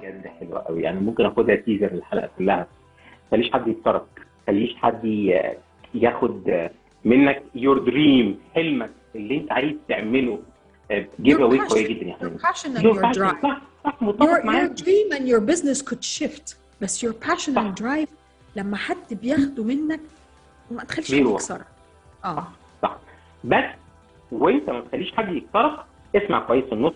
بجد حلوة قوي. يعني ممكن آخدها teaser الحلقة كلها. ما تخليش حد يتفرج. ما تخليش حد ياخد منك your dream حلمك اللي انت عايز تعمله. give Your away. قويه جدا يا Your حبيبي passion and Your your passion. drive. صح صح Your, متفق your معاك. dream and your business could shift. بس your passion صح. and drive لما حد بياخده منك ما تخليش حد. يكسرك آه. صح بس وانت ما تخليش حد يكسرك اسمع كويس النص.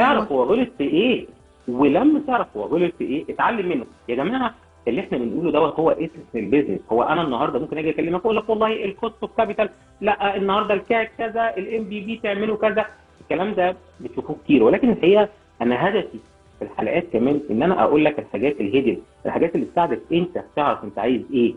اعرف هو غلط في إيه. ولما تعرف هو غلط في إيه اتعلم منه. يا جماعة اللي إحنا بنقوله دوت هو اسم ال business؟ هو أنا النهارده ممكن أجي أكلمك أقول لك والله ال cost of capital لا النهارده ال CAC كذا ال MVP تعملوا كذا. الكلام ده بتشوفوه كتير ولكن الحقيقة أنا هدفي في الحلقات كمان إن أنا أقول لك الحاجات ال hidden الحاجات اللي تساعدك أنت تعرف أنت عايز إيه.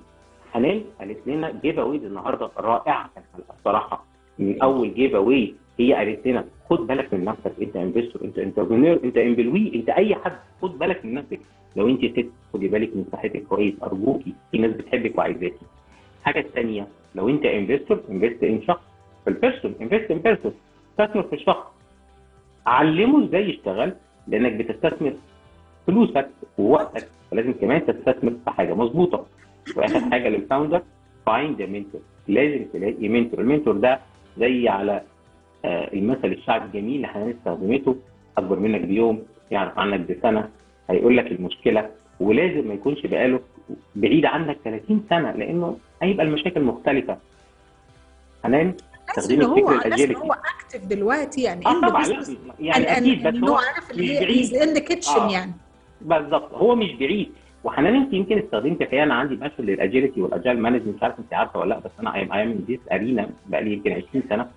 حنان قالت لنا giveaways النهارده رائعة الحلقة بصراحة. من أول giveaway هي قالت لنا خد بالك من نفسك انت investor انت entrepreneur انت employee انت اي حد خد بالك من نفسك. لو انت ست خدي بالك من صحتك كويس ارجوكي في ناس بتحبك وعايزاكي. الحاجة الثانية لو انت investor invest in شخص في ال person invest in person استثمر في الشخص علمه إزاي يشتغل؟ لانك بتستثمر فلوسك ووقتك فلازم كمان تستثمر في حاجة مظبوطة. وآخر حاجة لل founder find mentor لازم تلاقي mentor ال mentor ده زي على المثل الشعبي الجميل اللي إحنا استخدمته أكبر منك بيوم يعرف عنك بسنة هيقول لك المشكلة ولازم ما يكونش بقاله بعيد عنك 30 سنة لأنه هيبقى المشاكل مختلفة حنان إن هو الفكر حاسس إن ال agility. هو active دلوقتي يعني آه طبعا يعني أكيد بس إن هو عارف اللي هي بعيد. kitchen آه. يعني بالظبط هو مش بعيد وحنان أنت يمكن استخدمت الحقيقة أنا عندي passion لل agility وال agile management مش عارف أنت عارفة ولا لأ بس أنا أيام أيام this arena بقى لي يمكن 20 سنة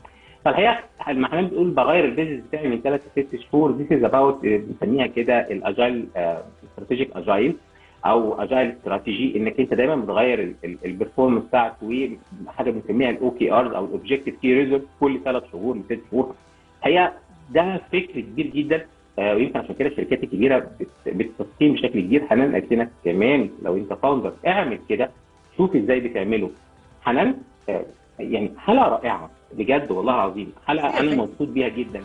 فالحقيقة لما حنان بتقول بغير ال business بتاعي من ثلاث لست شهور. this is about بنسميها كده ال agile strategic agile أو agile strategy إنك أنت دايما بتغير ال performance بتاعك وحاجة بنسميها ال OKRs أو ال objective key result كل ثلاث شهور لست شهور. الحقيقة ده فكر كبير جدا آه، ويمكن عشان كده الشركات الكبيرة بت- بتستقيم بشكل كبير. حنان قالت لنا كمان لو أنت فاوندر اعمل كده شوف إزاي بتعمله. حنان آه، يعني حلقه رائعة. بجد والله العظيم. حلقة أنا مبسوط بيها جدا.